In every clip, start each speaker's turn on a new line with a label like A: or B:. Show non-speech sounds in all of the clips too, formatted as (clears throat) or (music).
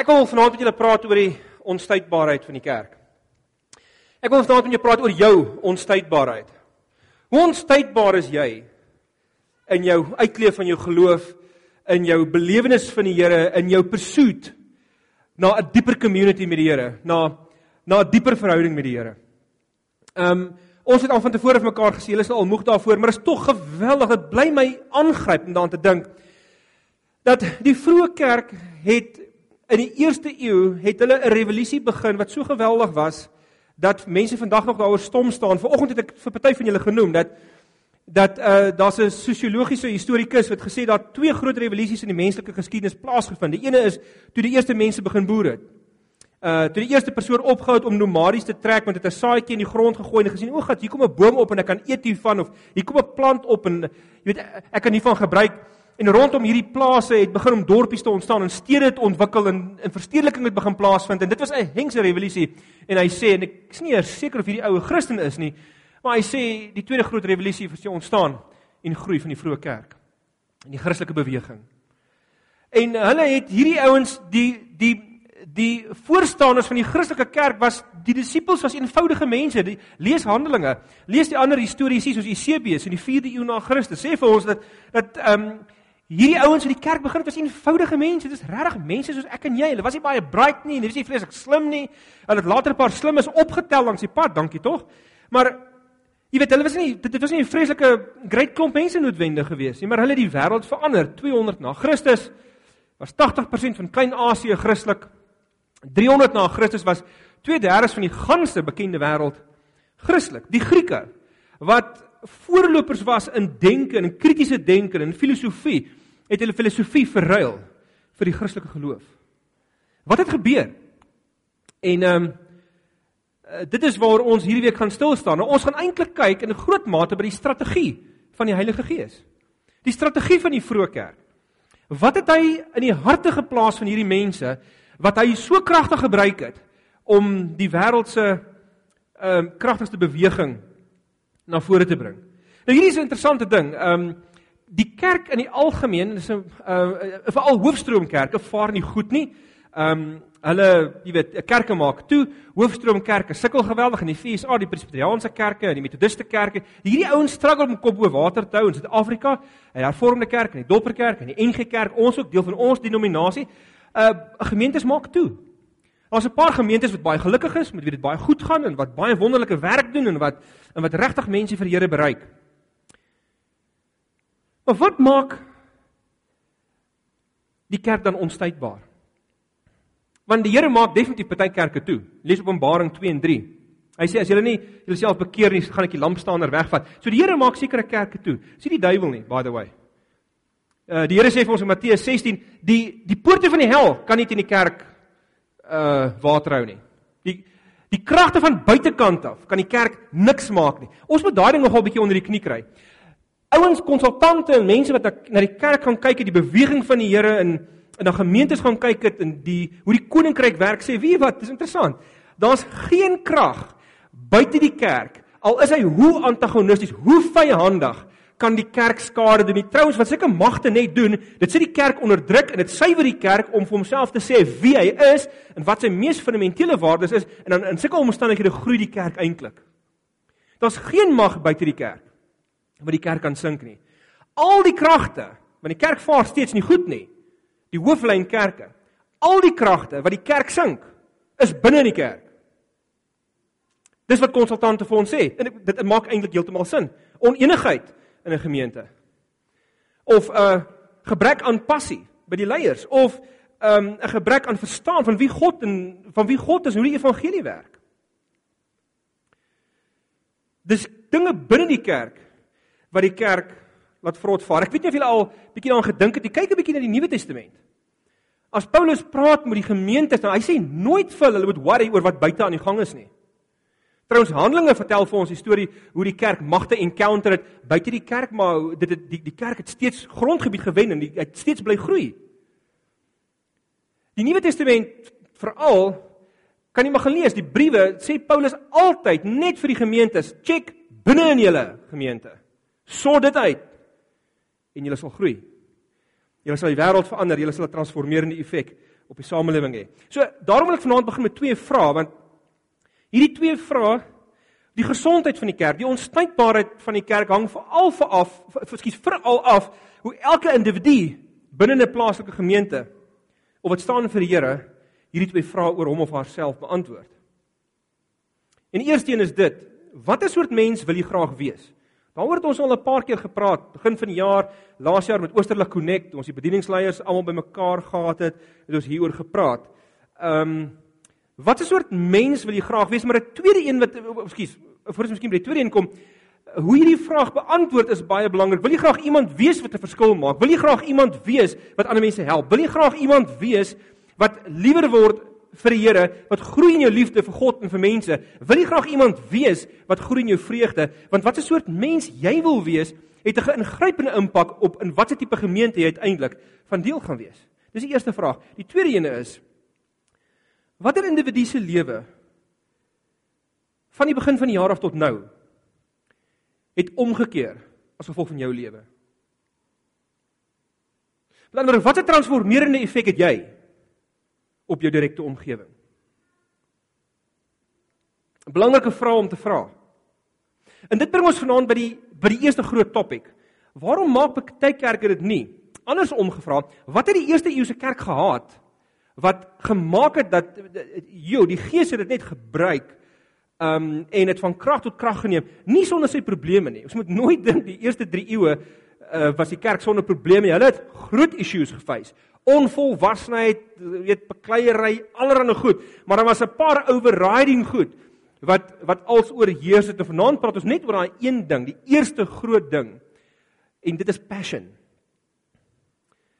A: Ek wil vanaand met julle praat oor die onstuitbaarheid van die kerk. Ek wil vanaand met julle praat oor jou onstuitbaarheid. Hoe onstuitbaar is jy in jou uitleef van jou geloof, in jou belewenis van die Here, in jou pursuit na 'n dieper community met die Here, na na 'n dieper verhouding met die Here. Ehm um, ons het al van tevore vir mekaar gesê, julle is al moeg daarvoor, maar is tog geweldig, dit bly my aangryp om daaraan te dink dat die vroeë kerk het In die eerste eeu het hulle 'n revolusie begin wat so geweldig was dat mense vandag nog daaroor stom staan. Vanoggend het ek vir party van julle genoem dat dat uh daar's 'n sosiologiese historikus wat gesê dat twee groot revolusies in die menslike geskiedenis plaasgevind. Die ene is toe die eerste mense begin boer het. Uh toe die eerste persoon opgehou het om nomadies te trek want dit 'n saadjie in die grond gegooi en gesien, "O, God, hier kom 'n boom op en ek kan eet hiervan of hier kom 'n plant op en jy weet ek kan hiervan gebruik." En rondom hierdie plase het begin om dorpies te ontstaan en stede het ontwikkel en 'n verstedeliking het begin plaasvind en dit was 'n hengse revolusie. En hy sê en ek is nie seker of hierdie oue Christen is nie, maar hy sê die tweede groot revolusie het ontstaan en groei van die vroeë kerk en die Christelike beweging. En hulle het hierdie ouens die die die voorstanders van die Christelike kerk was die disippels was eenvoudige mense. Die, lees Handelinge, lees die ander histories soos Eusebius in die 4de eeu na Christus. Sê vir ons dat dat ehm um, Hierdie ouens in die kerk begin was eenvoudige mense. Dit is regtig mense soos ek en jy. Hulle was nie baie bright nie, hulle was nie vreeslik slim nie. Hulle het later 'n paar slimmes opgetel langs die pad, dankie tog. Maar jy weet, hulle was nie dit, dit was nie 'n vreeslike great klomp mense noodwendig geweest nie, maar hulle het die wêreld verander. 200 na Christus was 80% van Klein-Asië Christelik. 300 na Christus was 2/3 van die ganse bekende wêreld Christelik. Die Grieke wat voorlopers was in denke en kritiese denke en filosofie het hulle filosofie verruil vir die Christelike geloof. Wat het gebeur? En ehm um, dit is waar ons hierdie week gaan stil staan. Nou ons gaan eintlik kyk in 'n groot mate by die strategie van die Heilige Gees. Die strategie van die vroeë kerk. Wat het hy in die harte geplaas van hierdie mense wat hy so kragtig gebruik het om die wêreld se ehm um, kragtigste beweging na vore te bring? Nou hierdie is 'n interessante ding. Ehm um, die kerk in die algemeen is 'n uh, veral hoofstroomkerke vaar nie goed nie. Ehm um, hulle, jy weet, 'n kerke maak toe, hoofstroomkerke sukkel geweldig in die FSA, die Presbyteriaanse kerke en die Methodiste kerke. Hierdie ouens struggle om kop bo water te hou in Suid-Afrika, die Hervormde kerk en die Dopperkerk en die NG Kerk, ons ook deel van ons denominasie. Uh gemeentes maak toe. Daar's 'n paar gemeentes wat baie gelukkig is, met wie dit baie goed gaan en wat baie wonderlike werk doen en wat en wat regtig mense vir die Here bereik. Maar wat maak die kerk dan onstuitbaar? Want die Here maak definitief party kerke toe. Lees Openbaring 2 en 3. Hy sê as julle nie julleself bekeer nie, gaan ek die lampstaander wegvat. So die Here maak sekere kerke toe. Nie die duiwel nie, by the way. Uh die Here sê vir ons in Matteus 16, die die poorte van die hel kan nie teen die kerk uh water hou nie. Die die kragte van buitekant af kan die kerk niks maak nie. Ons moet daai ding nogal 'n bietjie onder die knie kry ouens konsultante en mense wat na die kerk gaan kyk het, die beweging van die Here in in na gemeentes gaan kyk het en die hoe die koninkryk werk sê, weet wat, dis interessant. Daar's geen krag buite die kerk al is hy hoe antagonisties, hoe vyhandig kan die kerk skade doen. Die trouens wat sulke magte net doen, dit sit die kerk onder druk en dit suiwer die kerk om vir homself te sê wie hy is en wat sy mees fundamentele waardes is en dan in sulke omstandighede groei die kerk eintlik. Daar's geen mag buite die kerk wat die kerk kan sink nie. Al die kragte, want die kerk vaar steeds nie goed nie. Die hooflyn kerke. Al die kragte wat die kerk sink, is binne in die kerk. Dis wat konsultante vir ons sê. En dit maak eintlik heeltemal sin. Onenigheid in 'n gemeente. Of 'n uh, gebrek aan passie by die leiers of 'n um, 'n gebrek aan verstaan van wie God en van wie God is hoe die evangelie werk. Dis dinge binne die kerk wat die kerk laat vrot vaar. Ek weet nie of julle al bietjie daaraan gedink het nie. Kyk 'n bietjie na die Nuwe Testament. As Paulus praat met die gemeentes, dan hy sê nooit vir hulle moet worry oor wat buite aan die gang is nie. Trouens Handelinge vertel vir ons die storie hoe die kerk magte encounter het buite die kerk, maar dit het die die kerk het steeds grondgebied gewen en die, het steeds bly groei. Die Nuwe Testament veral kan jy maar gelees, die briewe sê Paulus altyd net vir die gemeentes, check binne in julle gemeente. Sort dit uit en julle sal groei. Julle sal die wêreld verander, julle sal 'n transformerende effek op die samelewing hê. So daarom wil ek vanaand begin met twee vrae want hierdie twee vrae die gesondheid van die kerk, die onstuitbaarheid van die kerk hang veral vir af, ekskuus veral af hoe elke individu binne 'n plaaslike gemeente of wat staan vir die Here hierdie twee vrae oor hom of haarself beantwoord. En die eerste een is dit: Watter soort mens wil jy graag wees? Daaroor het ons al 'n paar keer gepraat, begin van die jaar, laas jaar met Oosterlik Connect, ons die bedieningsleiers almal bymekaar gehad het, het ons hieroor gepraat. Ehm um, watter soort mens wil jy graag wees? Maar 'n tweede een wat ekskuus, voor ons miskien by die tweede een kom, hoe hierdie vraag beantwoord is baie belangrik. Wil jy graag iemand wees wat 'n verskil maak? Wil jy graag iemand wees wat ander mense help? Wil jy graag iemand wees wat liewer word vir die Here, wat groei in jou liefde vir God en vir mense? Wil jy graag iemand wees wat groei in jou vreugde? Want wat 'n soort mens jy wil wees, het 'n ingrypende impak op in watter tipe gemeente jy uiteindelik van deel gaan wees. Dis die eerste vraag. Die tweede ene is watter individu se lewe van die begin van die jaar af tot nou het omgekeer as gevolg van jou lewe. Met ander woorde, watter transformerende effek het jy op jou direkte omgewing? 'n Belangrike vraag om te vra. En dit bring ons vanaand by die by die eerste groot topik. Waarom maak baie kerke dit nie? Andersom gevra, wat het die eerste eeuse kerk gehad wat gemaak het dat jou die gees het dit net gebruik um en het van krag tot krag geneem, nie sonder sy probleme nie. Ons moet nooit dink die eerste 3 eeue uh, was die kerk sonder probleme nie. Hulle het groot issues gefees. Onvolwassenheid, weet bekleierery, allerlei goed, maar daar was 'n paar overriding goed wat wat als oorheers het. En vanaand praat ons net oor daai een ding, die eerste groot ding. En dit is passion.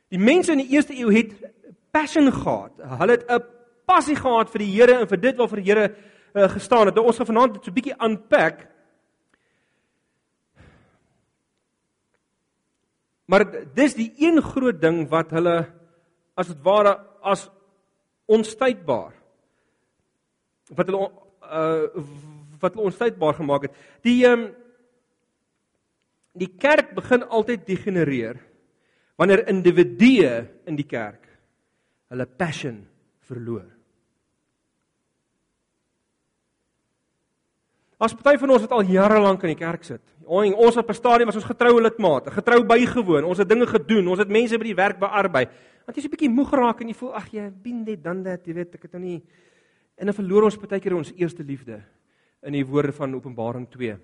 A: Die mense in die eerste eeu het passion gehad. Hulle het 'n passie gehad vir die Here en vir dit wat vir die Here uh, gestaan het. Nou, ons gaan vanaand dit so 'n bietjie unpack. Maar dis die een groot ding wat hulle as dit ware as onstuitbaar wat hulle uh wat hulle onstuitbaar gemaak het. Die ehm um, die kerk begin altyd degenereer wanneer individue in die kerk hulle passion verloor. As party van ons wat al jare lank in die kerk sit. Ons op 'n stadium was ons getroue lidmate, getrou bygewoon, ons het dinge gedoen, ons het mense by die werk bearbei. Want jy's 'n bietjie moeg geraak en jy voel ag jy bin dit dan dat jy weet ek het nou nie en dan verloor ons partykeer ons eerste liefde in die woorde van Openbaring 2.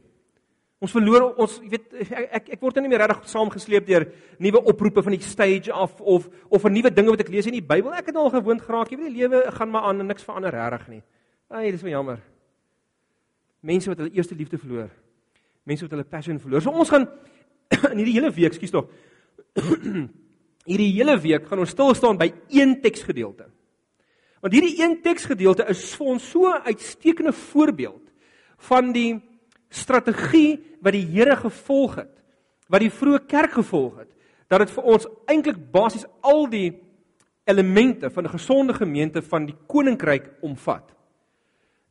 A: Ons verloor ons jy weet ek ek, ek word nou nie meer regtig saamgesleep deur nuwe oproepe van die stage af of of vir nuwe dinge wat ek lees in die Bybel. Ek het al gewoond geraak, jy weet die lewe gaan maar aan en niks verander regtig nie. Ag, dis so jammer mense wat hulle eerste liefde verloor. Mense wat hulle passion verloor. So ons gaan (coughs) in hierdie hele week, skus tog. (coughs) hierdie hele week gaan ons stil staan by een teksgedeelte. Want hierdie een teksgedeelte is vir ons so 'n uitstekende voorbeeld van die strategie wat die Here gevolg het, wat die vroeë kerk gevolg het, dat dit vir ons eintlik basies al die elemente van 'n gesonde gemeente van die koninkryk omvat.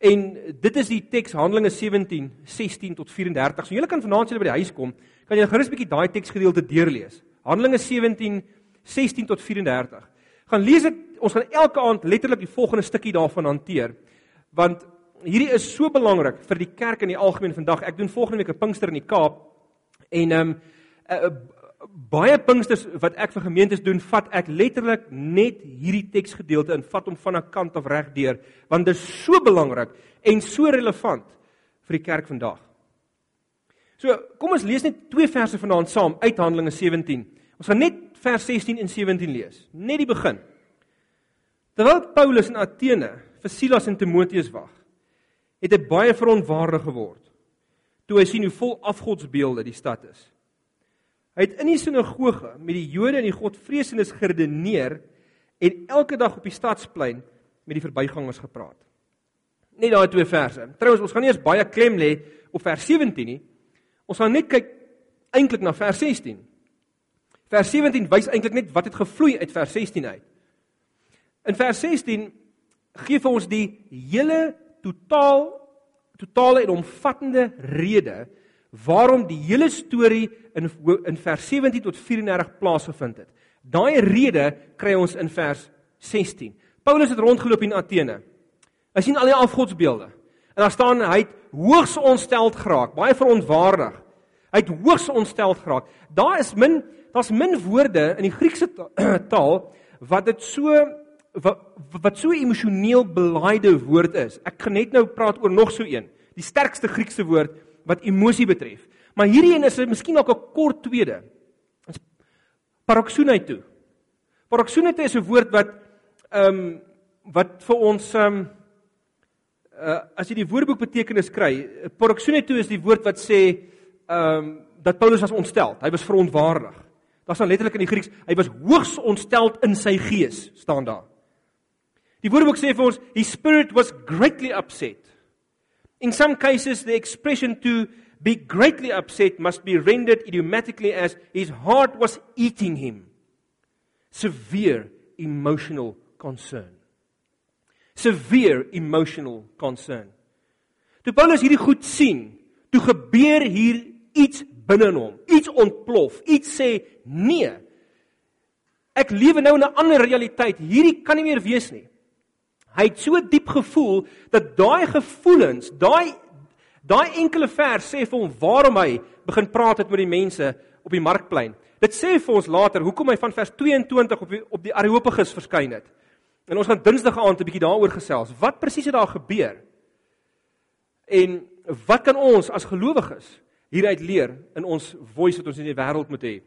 A: En dit is die teks Handelinge 17 16 tot 34. So julle kan vanaand as julle by die huis kom, kan julle gerus 'n bietjie daai teksgedeelte deurlees. Handelinge 17 16 tot 34. Gaan lees dit, ons gaan elke aand letterlik die volgende stukkie daarvan hanteer. Want hierdie is so belangrik vir die kerk in die algemeen vandag. Ek doen volgende week 'n Pinkster in die Kaap. En ehm um, baie Pinksters wat ek vir gemeentes doen, vat ek letterlik net hierdie teksgedeelte en vat hom van 'n kant af reg deur, want dit is so belangrik en so relevant vir die kerk vandag. So, kom ons lees net twee verse vanaand saam uit Handelinge 17. Ons gaan net vers 16 en 17 lees, net die begin. Terwyl Paulus in Athene vir Silas en Timoteus wag, het hy baie verontwaardig geword toe hy sien hoe vol afgodsbeelde die stad is. Hy het in die sinagoge met die Jode en die Godvreesendes geredeneer en elke dag op die stadsplein met die verbygangers gepraat. Net daai twee verse. Trouwens, ons gaan nie eens baie klem lê op vers 17 nie. Ons gaan net kyk eintlik na vers 16. Vers 17 wys eintlik net wat het gevloei uit vers 16 uit. In vers 16 gee vir ons die hele totaal totale en omvattende rede waarom die hele storie in in vers 17 tot 34 plaasgevind het. Daai rede kry ons in vers 16. Paulus het rondgeloop in Athene. Hy sien al die afgodsbeelde. En daar staan hy het hoogs ontsteld geraak, baie verontwaardig. Hy het hoogs ontsteld geraak. Daar is min daar's min woorde in die Griekse (clears throat) taal wat dit so wat, wat so emosioneel belaaide woord is. Ek gaan net nou praat oor nog so een, die sterkste Griekse woord wat emosie betref. Maar hierdie een is miskien ook 'n kort tweede. Paroxunaitu. Paroxunaitu is 'n woord wat ehm um, wat vir ons ehm um, uh, as jy die woordeboek betekenis kry, paroxunaitu is die woord wat sê ehm um, dat Paulus was ontstel. Hy was verontwaardig. Daar staan letterlik in die Grieks, hy was hoogs ontstel in sy gees, staan daar. Die Woordeboek sê vir ons, his spirit was greatly upset. In some cases the expression to be greatly upset must be rendered idiomatically as his heart was eating him. Severe emotional concern. Severe emotional concern. Toe Paulus hierdie goed sien, toe gebeur hier iets binne in hom. Iets ontplof. Iets sê nee. Ek lewe nou in 'n ander realiteit. Hierdie kan nie meer wees nie. Hy het so diep gevoel dat daai gevoelens, daai daai enkele vers sê vir hom waarom hy begin praat het met die mense op die markplein. Dit sê vir ons later hoekom hy van vers 22 op die op die Areopagus verskyn het. En ons gaan Dinsdag aand 'n bietjie daaroor gesels. Wat presies het daar gebeur? En wat kan ons as gelowiges hieruit leer in ons voice wat ons in die wêreld moet hê?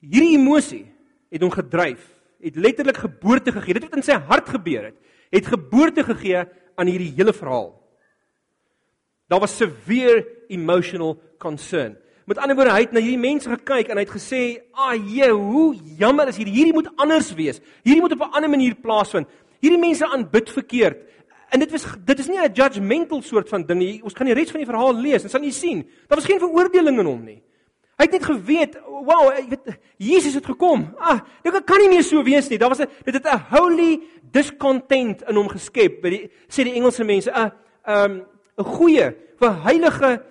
A: Hierdie emosie het hom gedryf het letterlik geboorte gegee. Dit wat in sy hart gebeur het, het geboorte gegee aan hierdie hele verhaal. Daar was severe emotional concern. Met ander woorde, hy het na hierdie mense gekyk en hy het gesê, "Ag, jy, hoe jammer is hierdie. Hierdie moet anders wees. Hierdie moet op 'n ander manier plaasvind. Hierdie mense aanbid verkeerd." En dit was dit is nie 'n judgmental soort van ding nie. Ons gaan die res van die verhaal lees en sal jy sien, daar was geen veroordeling in hom nie. Hy het net geweet, wow, jy weet Jesus het gekom. Ah, dit kan nie meer so wees nie. Daar was 'n dit het 'n holy discontent in hom geskep by die sê die Engelse mense, 'n um 'n goeie, vir heilige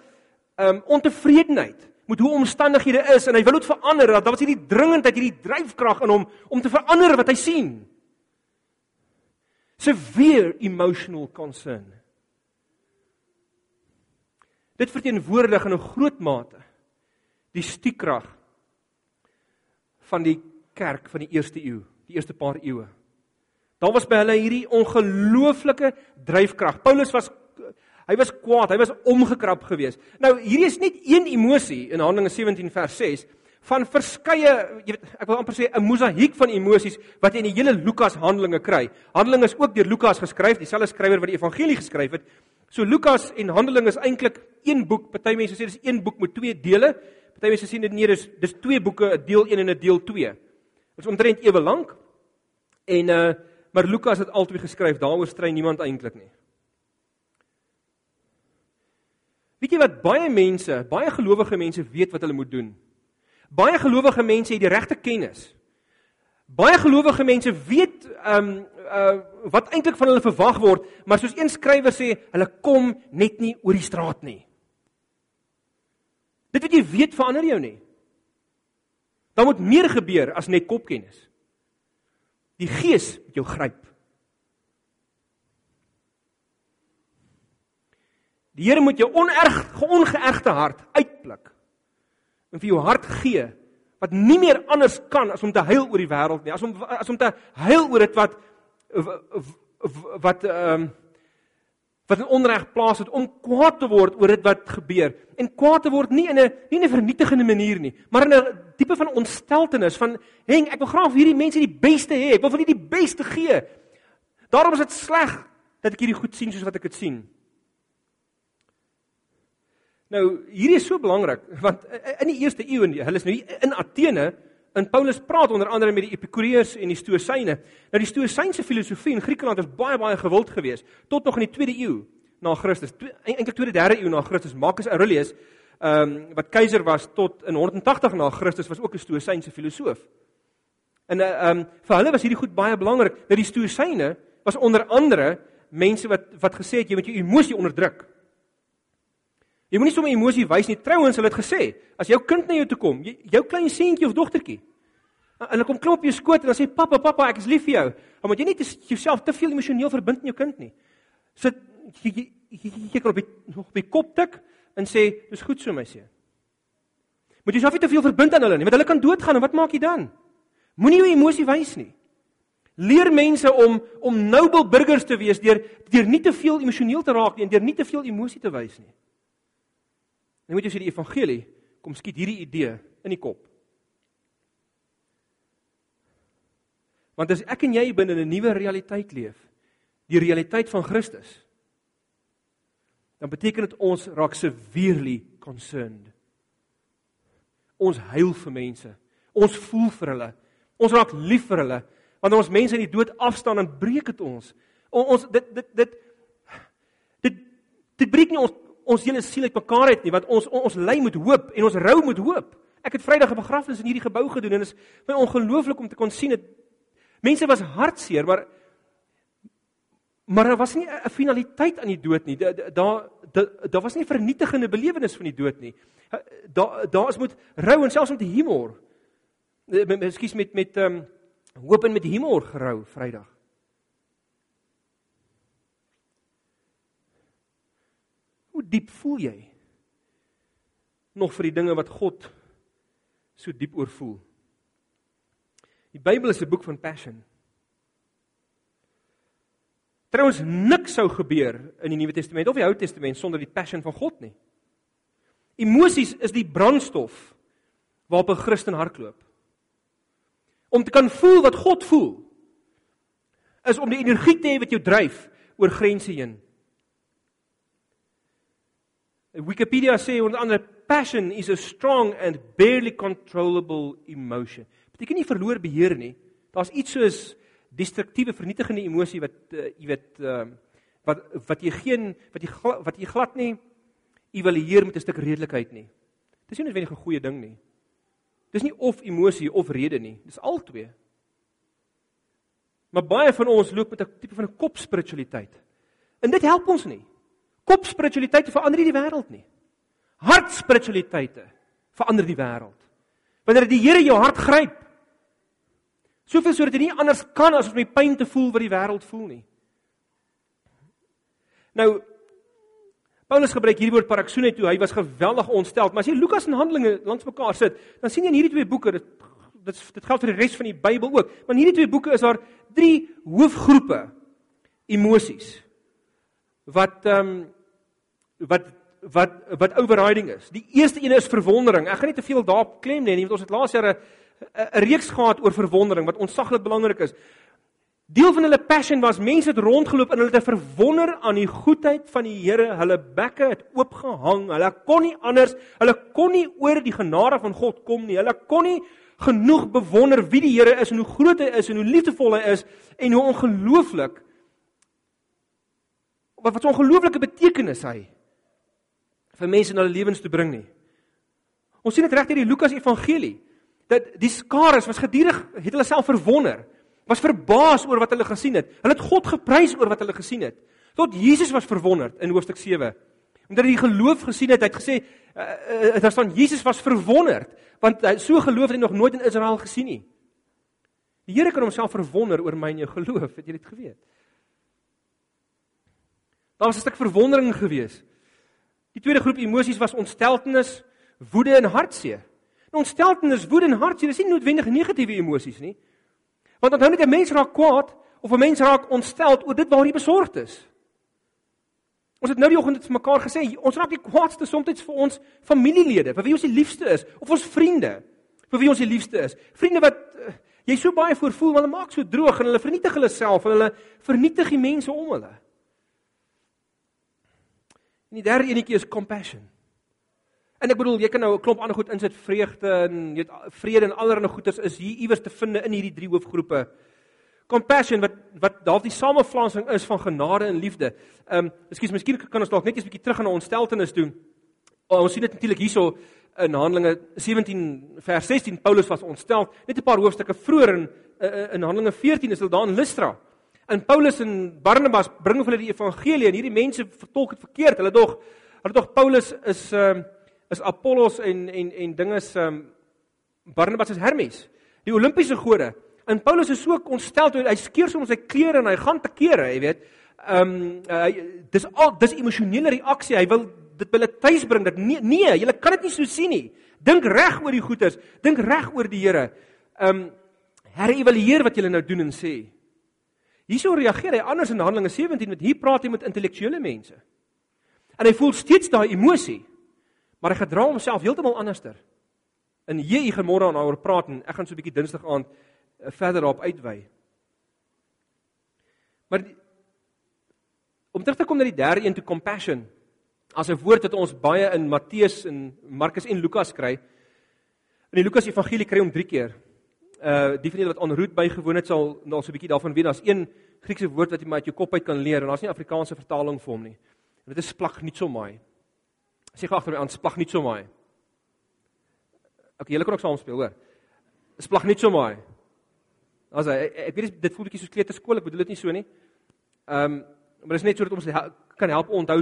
A: um ontevredenheid met hoe omstandighede is en hy wil dit verander. Daar was hierdie dringendheid, hierdie dryfkrag in hom om te verander wat hy sien. Severe emotional concern. Dit verteenwoordig in 'n groot mate die stiekrag van die kerk van die eerste eeu, die eerste paar eeue. Daar was by hulle hierdie ongelooflike dryfkrag. Paulus was hy was kwaad, hy was omgekrap geweest. Nou hierdie is net een emosie in Handelinge 17 vers 6 van verskeie jy weet ek wil amper sê 'n mosaïek van emosies wat jy in die hele Lukas Handelinge kry. Handelinge is ook deur Lukas geskryf, dieselfde skrywer wat die evangelie geskryf het. So Lukas en Handelinge is eintlik een boek. Party mense sê dis een boek met twee dele. Party mense sien dit nie dis dis twee boeke, 'n deel 1 en 'n deel 2. Dit is omtrent ewe lank. En uh maar Lukas het albei geskryf. Daaroor strei niemand eintlik nie. Weet jy wat baie mense, baie gelowige mense weet wat hulle moet doen? Baie gelowige mense het die regte kennis. Baie gelowige mense weet um uh wat eintlik van hulle verwag word, maar soos een skrywer sê, hulle kom net nie oor die straat nie. Dit wat jy weet verander jou nie. Daar moet meer gebeur as net kopkennis. Die Gees moet jou gryp. Die Here moet jou onerg ongeërgde hart uitblik en vir jou hart gee wat nie meer anders kan as om te huil oor die wêreld nie, as om as om te huil oor dit wat wat ehm um, wat 'n onreg plaas het om kwaad te word oor dit wat gebeur. En kwaad te word nie in 'n nie in 'n vernietigende manier nie, maar in 'n tipe van ontsteltenis van, "Heng, ek wil graag hierdie mense die beste hê. Ek wil vir hulle die beste gee." Daarom is dit sleg dat ek hierdie goed sien soos wat ek dit sien. Nou, hierdie is so belangrik want in die eerste eeu en hulle is nou in Athene En Paulus praat onder andere met die Epikureërs en die Stoïsyne. Nou die Stoïsynse filosofie in Griekeland was baie baie gewild geweest tot nog in die 2de eeu na Christus. Eintlik 2de 3de eeu na Christus. Marcus Aurelius, ehm um, wat keiser was tot in 180 na Christus was ook 'n Stoïsynse filosoof. En eh, ehm um, vir hulle was hierdie goed baie belangrik. Nou die Stoïsyne was onder andere mense wat wat gesê het jy moet jou emosie onderdruk. Jy moenie sommer emosie wys nie. Trouwens, hulle het gesê, as jou kind na jou toe kom, jy, jou klein seentjie of dogtertjie, En hulle kom klop op jou skoot en dan sê pappa, pappa, ek is lief vir jou. Maar moet jy nie jouself te veel emosioneel verbind met jou kind nie. Sit jy jy kan op die op die kop tik en sê dis goed so my seun. Moet jy jouself nie te veel verbind aan hulle nie, want hulle kan doodgaan en wat maak jy dan? Moenie jou emosie wys nie. Leer mense om om noble burgers te wees deur deur nie te veel emosioneel te raak nie en deur nie te veel emosie te wys nie. Nou moet jy sê die evangelie kom skiet hierdie idee in die kop. Want as ek en jy binne 'n nuwe realiteit leef, die realiteit van Christus, dan beteken dit ons raak severely concerned. Ons huil vir mense. Ons voel vir hulle. Ons raak lief vir hulle. Wanneer ons mense in die dood afstaan en breek dit ons. Ons dit dit dit dit dit breek nie ons ons hele siel uitmekaar uit nie want ons ons ly met hoop en ons rou met hoop. Ek het Vrydag 'n begrafnis in hierdie gebou gedoen en dit is my ongelooflik om te kon sien dit mense was hartseer maar maar daar was nie 'n finaliteit aan die dood nie. Daar daar daar was nie 'n vernietigende belewenis van die dood nie. Daar daar is met rou en selfs met humor. Ekskuus met met ehm um, hoop en met humor gerou Vrydag. Hoe diep voel jy nog vir die dinge wat God so diep oor voel? Die Bybel is 'n boek van passion. Trouwens niks sou gebeur in die Nuwe Testament of die Ou Testament sonder die passion van God nie. Emosies is die brandstof waarop 'n Christen hardloop. Om te kan voel wat God voel is om die energie te hê wat jou dryf oor grense heen. Wikipedia sê onder andere passion is a strong and barely controllable emotion. Beteken nie verloor beheer nie. Daar's iets soos destruktiewe vernietigende emosie wat uh, jy weet uh, wat wat jy geen wat jy wat jy glad nie evalueer met 'n stuk redelikheid nie. Dis nie noodwendig 'n goeie ding nie. Dis nie of emosie of rede nie. Dis albei. Maar baie van ons loop met 'n tipe van 'n kopspiritualiteit. En dit help ons nie. Kopspiritualiteite verander nie die wêreld nie. Hartspiritualiteite verander die wêreld. Wanneer die Here jou hart gryp, soveel sodat jy nie anders kan as om die pyn te voel wat die wêreld voel nie. Nou Paulus gebruik hierdie woord paraksune toe hy was geweldig ontstel. Maar as jy Lukas en Handelinge langs mekaar sit, dan sien jy in hierdie twee boeke dit dit dit geld vir die res van die Bybel ook. Maar in hierdie twee boeke is daar drie hoofgroepe emosies wat ehm um, wat wat wat overriding is. Die eerste een is verwondering. Ek gaan nie te veel daarop klem nie, want ons het laas jaar 'n reeks gehad oor verwondering wat ontsaglik belangrik is. Deel van hulle passion was mense het rondgeloop en hulle het verwonder aan die goedheid van die Here. Hulle bekke het oopgehang. Hulle kon nie anders, hulle kon nie oor die genade van God kom nie. Hulle kon nie genoeg bewonder wie die Here is en hoe groot hy is en hoe liefdevol hy is en hoe ongelooflik wat wat 'n ongelooflike betekenis hy vir mense in hulle lewens te bring nie. Ons sien dit reg in die Lukas Evangelie dat die skares was gedurig het hulle self verwonder, was verbaas oor wat hulle gesien het. Hulle het God geprys oor wat hulle gesien het. Tot Jesus was verwonderd in hoofstuk 7. Omdat hy die geloof gesien het, hy het gesê uh, uh, daar staan Jesus was verwonderd want hy so geloof het hy nog nooit in Israel gesien nie. Die Here kan homself verwonder oor my en jou geloof, het jy dit geweet? Daar was 'n stuk verwondering gewees. Die tweede groep emosies was ontsteltenis, woede en hartseer. Nou ontsteltenis, woede en hartseer is nie noodwendig negatiewe emosies nie. Want onthou net 'n mens raak kwaad of 'n mens raak ontsteld oor dit waar hy besorgd is. Ons het nou die oggend vir mekaar gesê, ons raak die kwaadste soms vir ons familielede, vir wie ons die liefste is, of ons vriende, vir wie ons die liefste is. Vriende wat uh, jy so baie voorvoel, want hulle maak so droog en hulle vernietig hulle self en hulle vernietig die mense om hulle. En die derde enetjie is compassion. En ek bedoel, jy kan nou 'n klomp ander goed insit, vreugde en jy weet vrede en allerlei goeders is hier iewers te vind in hierdie drie hoofgroepe. Compassion wat wat dalk die samevlansing is van genade en liefde. Ehm, um, ekskuus, miskien kan ons dalk net 'n bietjie terug aan 'n ontsteltenis doen. Oh, ons sien dit natuurlik hierso in Handelinge 17 vers 16 Paulus was ontstel. Net 'n paar hoofstukke vroeër in in Handelinge 14 is hulle daar in Lystra. En Paulus en Barnabas bring hulle die evangelie en hierdie mense vertolk dit verkeerd. Hulle dog hulle dog Paulus is ehm uh, is Apollos en en en dinge is ehm um, Barnabas is Hermes. Die Olimpiese gode. En Paulus is so ontstel toe hy skeer soms sy klere en hy gaan te kere, jy weet. Ehm um, uh, dis al dis emosionele reaksie. Hy wil dit wil dit tuis bring dat nee, nee, jy kan dit nie so sien nie. Dink reg oor die goeders. Dink reg oor die Here. Ehm um, herëvalueer wat jy nou doen en sê. Hierso reageer hy anders in Handelinge 17 met hier praat hy met intellektuele mense. En hy voel steeds daai emosie. Maar hy gedra homself heeltemal anderster. En hier gaan môre aan daaroor praat en ek gaan so 'n bietjie Dinsdag aand uh, verder daarop uitwy. Maar die, om terug te kom na die derde een toe compassion as 'n woord wat ons baie in Matteus en Markus en Lukas kry. In die Lukas Evangelie kry hom 3 keer. Uh die julle wat aan roet bygewoon het sal nou so 'n bietjie daarvan weet. Daar's een Griekse woord wat jy maar uit jou kop uit kan leer en daar's nie Afrikaanse vertaling vir hom nie. En dit is splag nie so mooi. Sê gou agter my aan splag nie so mooi. Okay, julle kan ook saam speel, hoor. Splag nie so mooi. As hy ek weet dit voel bietjie soos kleuterskool, ek bedoel dit nie so nie. Ehm um, maar dit is net sodat ons kan help onthou.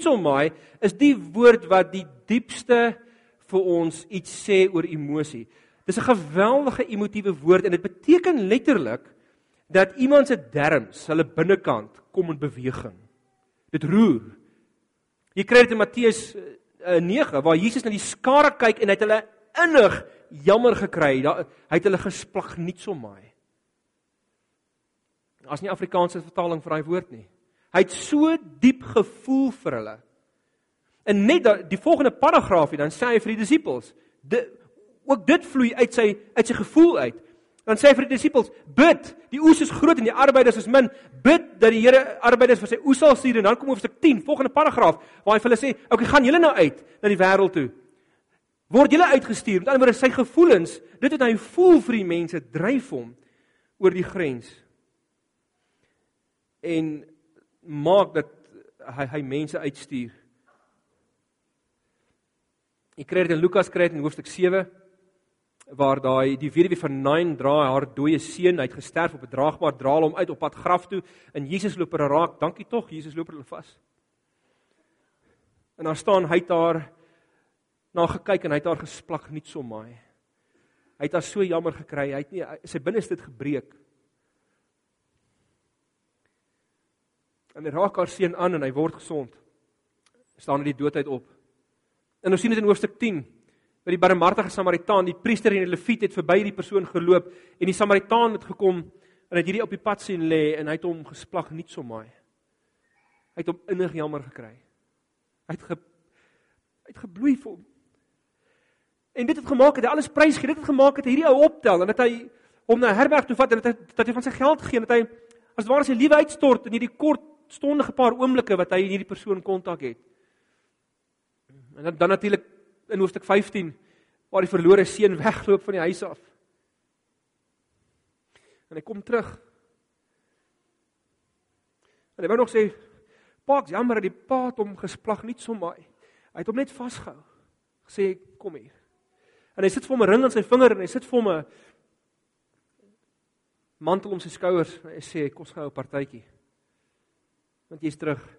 A: So mooi is die woord wat die diepste vir ons iets sê oor emosie. Dis 'n geweldige emotiewe woord en dit beteken letterlik dat iemand se derms, hulle binnekant kom in beweging. Dit roer. Jy kry dit in Matteus 9 waar Jesus na die skare kyk en hy het hulle innig jammer gekry. Hy het hulle gesplag nie so maai. As nie Afrikaanse vertaling vir daai woord nie. Hy het so diep gevoel vir hulle. En net die volgende paragraafie dan sê hy vir die disippels, ook dit vloei uit sy uit sy gevoel uit. Dan sê hy vir die disippels: "Bid, die oes is groot en die arbeiders is min. Bid dat die Here arbeiders vir sy oes sal stuur." En dan kom hoofstuk 10, volgende paragraaf, waar hy vir hulle sê: "Oké, okay, gaan julle nou uit na die wêreld toe. Word julle uitgestuur." Met ander woorde, sy gevoelens, dit wat hy voel vir die mense, dryf hom oor die grens. En maak dat hy hy mense uitstuur. Ek kry dit in Lukas kry dit in hoofstuk 7 waar daai die weduwee van Nain dra haar dooie seun uit gesterf op 'n draagbaar draal hom uit op pad graf toe en Jesus loop er raak. Dankie tog, Jesus loop hulle vas. En daar staan hy het haar na gekyk en hy het haar gesplag nie so maai. Hy het haar so jammer gekry. Hy het nie sy binneste het gebreek. En hy raak haar seun aan en hy word gesond. staan uit die doodheid op. En ons sien dit in hoofstuk 10 by die barmhartige Samaritaan, die priester en die leviet het verby die persoon geloop en die Samaritaan het gekom en het hierdie op die pad sien lê en hy het hom gesplag nie so maai. Hy het hom innig jammer gekry. Hy het ge hy het gebloei vir hom. En dit het gemaak dat hy alles prys gee. Dit het gemaak dat hierdie ou optel en dat hy hom na herberg toe vat en dat hy dat hy van sy geld gee en dat hy as ware sy lewe uitstort in hierdie kort stondige paar oomblikke wat hy hierdie persoon kontak het. En dan, dan natuurlik in hoofstuk 15 waar die verlore seun wegloop van die huis af. En hy kom terug. En hy wou nog sê, "Pa, ek jammer dat die pa hom gesplag nie so maai. Hy het hom net vasgehou. Gesê, "Kom hier." En hy sit vir hom 'n ring aan sy vinger en hy sit vir hom 'n mantel om sy skouers en hy sê, "Kom ons gou 'n partytjie." Want jy's terug.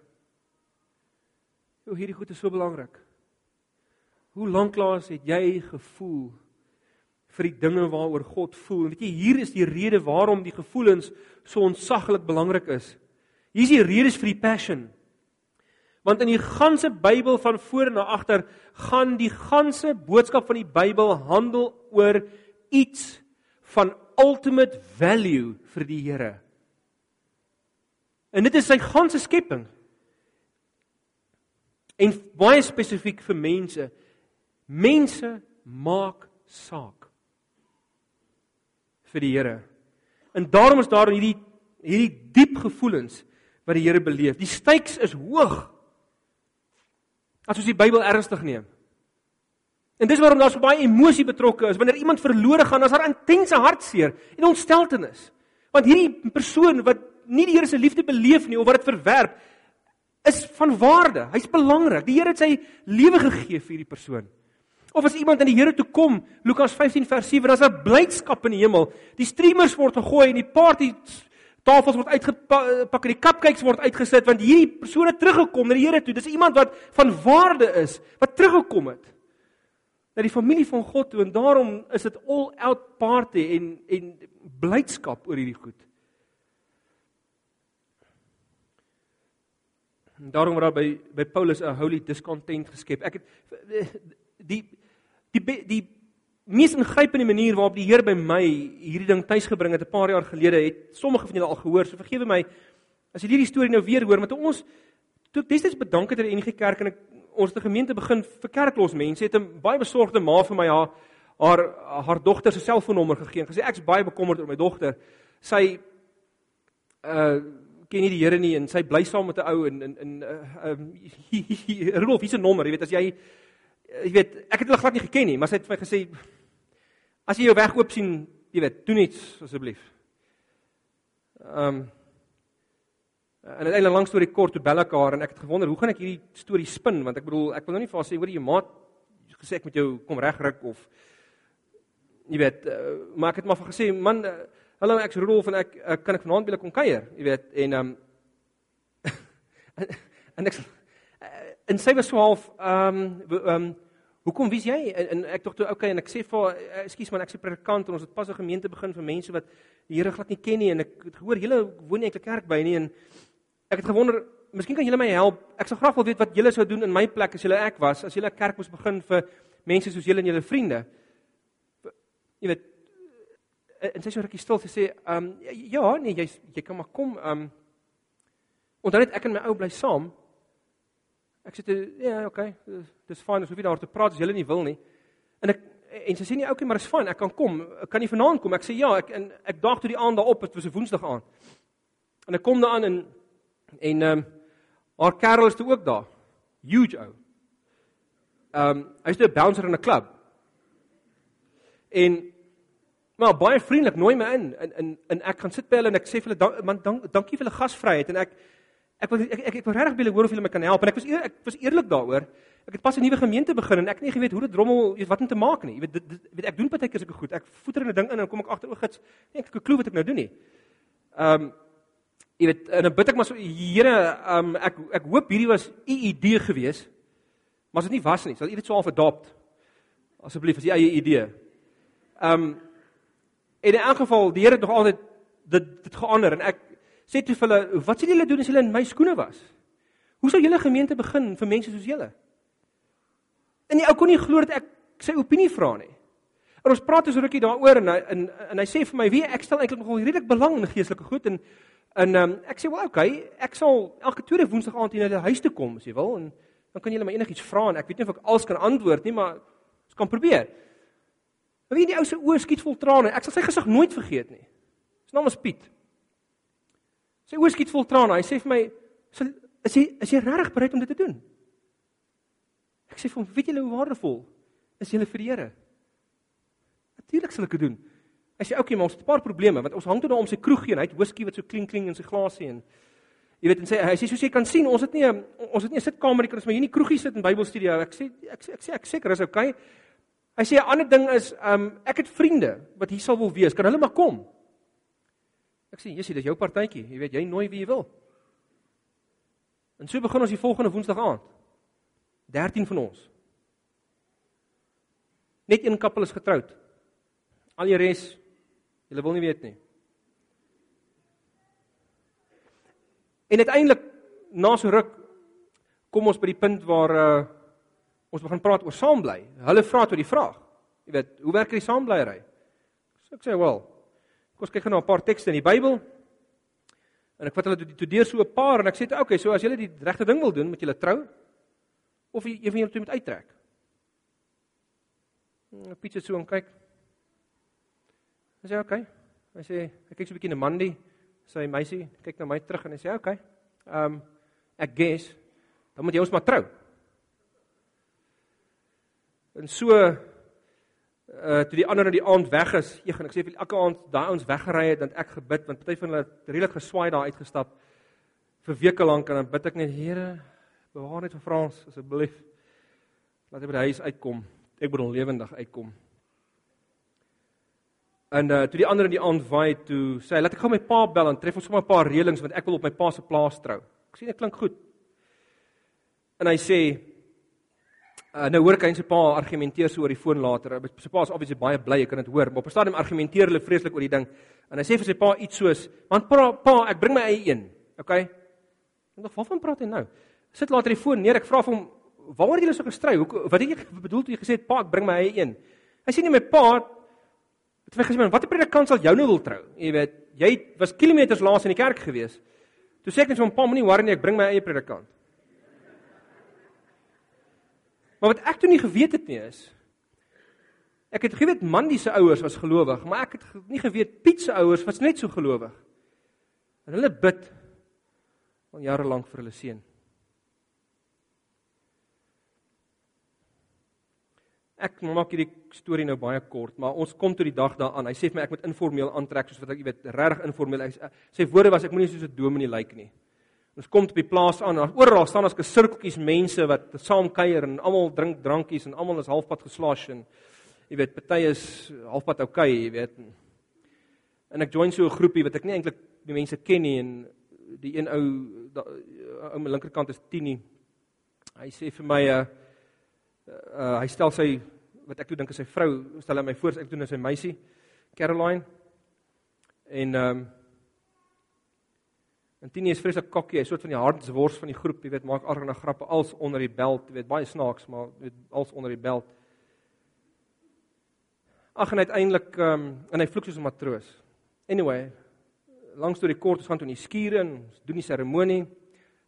A: Hoe hierdie goed is so belangrik. Hoe lanklaas het jy gevoel vir die dinge waaroor God voel? En weet jy, hier is die rede waarom die gevoelens so ontsaglik belangrik is. Hier is die redes vir die passion. Want in die ganse Bybel van voor na agter gaan die ganse boodskap van die Bybel handel oor iets van ultimate value vir die Here. En dit is sy ganse skepping. En baie spesifiek vir mense Mense maak saak vir die Here. En daarom is daar hierdie hierdie diep gevoelens wat die Here beleef. Die stakes is hoog. As ons die Bybel ernstig neem. En dis waarom daar so baie emosie betrokke is. Wanneer iemand verlore gaan, is daar intense hartseer en ontsteltenis. Want hierdie persoon wat nie die Here se liefde beleef nie of wat dit verwerp, is van waarde. Hy's belangrik. Die Here het sy lewe gegee vir hierdie persoon. Of as iemand aan die Here toe kom, Lukas 15 vers 7, dan is daar blydskap in die hemel. Die streamers word gegooi en die party tafels word uitgepak en die cupcakes word uitgesit want hierdie persoon het teruggekom na die Here toe. Dis iemand wat van waarde is, wat teruggekom het. na die familie van God toe en daarom is dit all out party en en blydskap oor hierdie goed. En daarom word daar by by Paulus 'n holy discontent geskep. Ek het die die die, mees ingrypende manier waarop die Here by my hierdie ding tuisgebring het 'n paar jaar gelede het sommige van julle al gehoor. So vergewe my as jy hierdie storie nou weer hoor, maar toe ons toe destyds bedank het aan die NG Kerk en ek ons 'n gemeente begin vir kerklos mense het 'n baie besorgde ma vir my haar haar haar dogter se selfoonnommer gegee en gesê ek's baie bekommerd oor my dogter. Sy uh ken nie die Here nie en sy bly saam met 'n ou en en en uh um, (laughs) Rudolf, hier's 'n nommer, jy weet as jy jy weet ek het hulle glad nie geken nie, maar sy het vir my gesê as jy jou weg oop sien, jy weet, doen iets asseblief. Um En uiteindelik lank storie kort toe bel ek haar en ek het gewonder hoe gaan ek hierdie storie spin want ek bedoel ek wil nou nie vir haar sê hoor jy maat gesê ek met jou kom regryk of jy weet uh, maar ek het maar vir gesê man uh, hallo ek's Rudolf en ek uh, kan ek vanaand by julle kom kuier jy weet en (laughs) um, en ek en sy was so half ehm um, um, hoekom wie's jy en, en ek dink toe okay en ek sê vir ekskuus man ek's 'n predikant en ons het pas 'n gemeente begin vir mense wat die Here glad nie ken nie en ek het gehoor julle woon nie eintlik kerk by nie en Ek het gewonder, miskien kan julle my help. Ek sou graag wil weet wat julle sou doen in my plek as julle ek was, as julle 'n kerk moes begin vir mense soos julle en julle vriende. Jy weet, en sy sê rukkie stil sê, ehm um, ja, nee, jy jy kan maar kom, ehm um, Onthou net ek en my ou bly saam. Ek sê ja, okay, dis fyn as hoef jy daar te praat as jy nie wil nie. En ek en sy sê nee, okay, maar dis fyn, ek kan kom. Ek kan nie vanaand kom. Ek sê ja, ek en ek daag toe die aand daarop, dit was 'n Woensdag aand. En ek kom daaraan en En ehm um, haar kerel is toe ook daar. Huge ou. Ehm um, hy's 'n bouncer in 'n klub. En maar baie vriendelik nooi my in en en en ek gaan sit by hulle en ek sê vir hulle man dank, dankie vir hulle gasvryheid en ek ek wil ek ek, ek wil regtig baie hoor of hulle my kan help en ek was eer, ek was eerlik daaroor. Ek het pas 'n nuwe gemeente begin en ek het nie geweet hoe dit drommel is wat om te maak nie. Jy weet dit, dit weet ek doen partykeer sulke goed. Ek voeter 'n ding in en dan kom ek agter o, gits. Nee, ek het 'n klou wat ek nou doen nie. Ehm um, Jy weet, en dan bid ek maar so, Here, um, ek ek hoop hierdie was u idee gewees. Maar as dit nie was nie, sal u dit sou adopt. Asseblief, as u eie idee. Ehm um, in 'n geval, die Here het nog altyd dit dit geander en ek sê toe vir hulle, wat sê julle doen as julle in my skoene was? Hoe sou julle gemeente begin vir mense soos julle? En die ou kon nie glo dat ek sy opinie vra nie. En ons praat dus rukkie daaroor en hy en, en hy sê vir my, "Wie ek stel eintlik nogal redelik belang in geestelike goed en En um, ek sê wel okay, ek sal elke tweede woensdag aand hier na die huis toe kom as jy wil en dan kan jy my enigiets vra en ek weet nie of ek alles kan antwoord nie, maar ons kan probeer. Maar wie die ou se oë skiet vol trane. Ek sal sy gesig nooit vergeet nie. Sy naam is Piet. Sy oë skiet vol trane. Hy sê vir my, "Is jy is jy regtig bereid om dit te doen?" Ek sê vir hom, "Weet jy hoe waardevol is jy vir die Here?" Natuurlik sal ek dit doen. Hy sê okay, maar ons het 'n paar probleme want ons hang toe daar om sy kroeg heen. Hy het whisky wat so klink klink in sy glasie en jy weet en sê hy sê soos jy kan sien, ons het nie 'n ons het nie 'n sitkamer nie, ons maar hier in die kroegie sit in Bybelstudio. Ek sê ek sê ek sê ek seker is okay. Hy sê 'n ander ding is, um ek het vriende wat hier sal wil wees. Kan hulle maar kom? Ek sê, "Jessie, dis jou partytjie. Jy weet, jy nooi wie jy wil." En so begin ons die volgende Woensdag aand. 13 van ons. Net een koppel is getroud. Al die res Julle wil nie weet nie. En uiteindelik na so ruk kom ons by die punt waar uh ons begin praat oor saambly. Hulle vra toe die vraag. Jy weet, hoe werk die saambleiery? So ek sê, "Wel, kom ons kyk gou na 'n paar tekste in die Bybel." En ek vat hulle toe deur so 'n paar en ek sê, "Oké, okay, so as julle die regte ding wil doen, moet julle trou of een van julle twee moet uittrek." Hm, Piet sê so en kyk. Hy sê okay. Hy sê ek kyk so 'n bietjie na Mandy, sy meisie, kyk na my terug en hy sê okay. Ehm um, ek guess dan moet jy ons maar trou. En so uh toe die ander in die aand weg is, ek gaan ek sê vir elke aand daai ons weggery het, dan ek gebid want party van hulle het redelik geswaai daar uitgestap vir weke lank en dan bid ek net Here, bewaar net vir Frans asseblief. Laat hy by die huis uitkom. Ek bedoel lewendig uitkom. En uh toe die ander in die aand waai toe sê hy laat ek gou my pa bel en tref ons sommer 'n paar reëlings want ek wil op my pa se plaas trou. Ek sien dit klink goed. En hy sê Uh, nou hoor hy se pa argumenteer so oor die foon later. Sy pa is obviously baie bly ek kan dit hoor, maar op 'n stadium argumenteer hulle vreeslik oor die ding. En hy sê vir sy pa iets soos: "Want pa, pa ek bring my eie een." Okay? En dan waarvan praat hy nou? Sit later die foon neer. Ek vra vir hom: "Waaroor het julle so gestry? Hoe wat het jy bedoel toe jy gesê het pa, ek bring my eie een?" Hy sê nie my pa het vir gesê, "Watter predikant sal jou nou wil trou?" Jy weet, jy was kilometers lank in die kerk gewees. Toe sê ek net vir hom: "Pa, moenie worry nie, ek bring my eie predikant." Maar wat ek toe nie geweet het nie is ek het geweet Mandy se ouers was gelowig, maar ek het nie geweet Piet se ouers was net so gelowig. En hulle bid al jare lank vir hulle seun. Ek maak hierdie storie nou baie kort, maar ons kom tot die dag daaraan. Hy sê vir my ek moet informeel aantrek soos wat ek weet regtig informeel. Hy sê woorde was ek moenie soos 'n dominee lyk nie. Ons kom op die plaas aan. Oral staan ons gesirkeltjies mense wat saam kuier en almal drink drankies en almal is halfpad geslaas en jy weet, party is halfpad oukei, okay, jy weet. En ek join so 'n groepie wat ek nie eintlik die mense ken nie en die een ou ou aan my linkerkant is Tini. Hy sê vir my uh, uh hy stel sy wat ek toe dink is sy vrou, stel hy my voor, ek doen is sy meisie Caroline. En ehm um, En Tini is vreeslik kokkie, hy soort van die hartswors van die groep, jy weet, maak arge grappe als onder die beld, jy weet, baie snaaks, maar weet als onder die beld. Ag en uiteindelik ehm um, en hy vloek soos 'n matroos. Anyway, langs deur die kort ons gaan toe in die skure en doen die seremonie.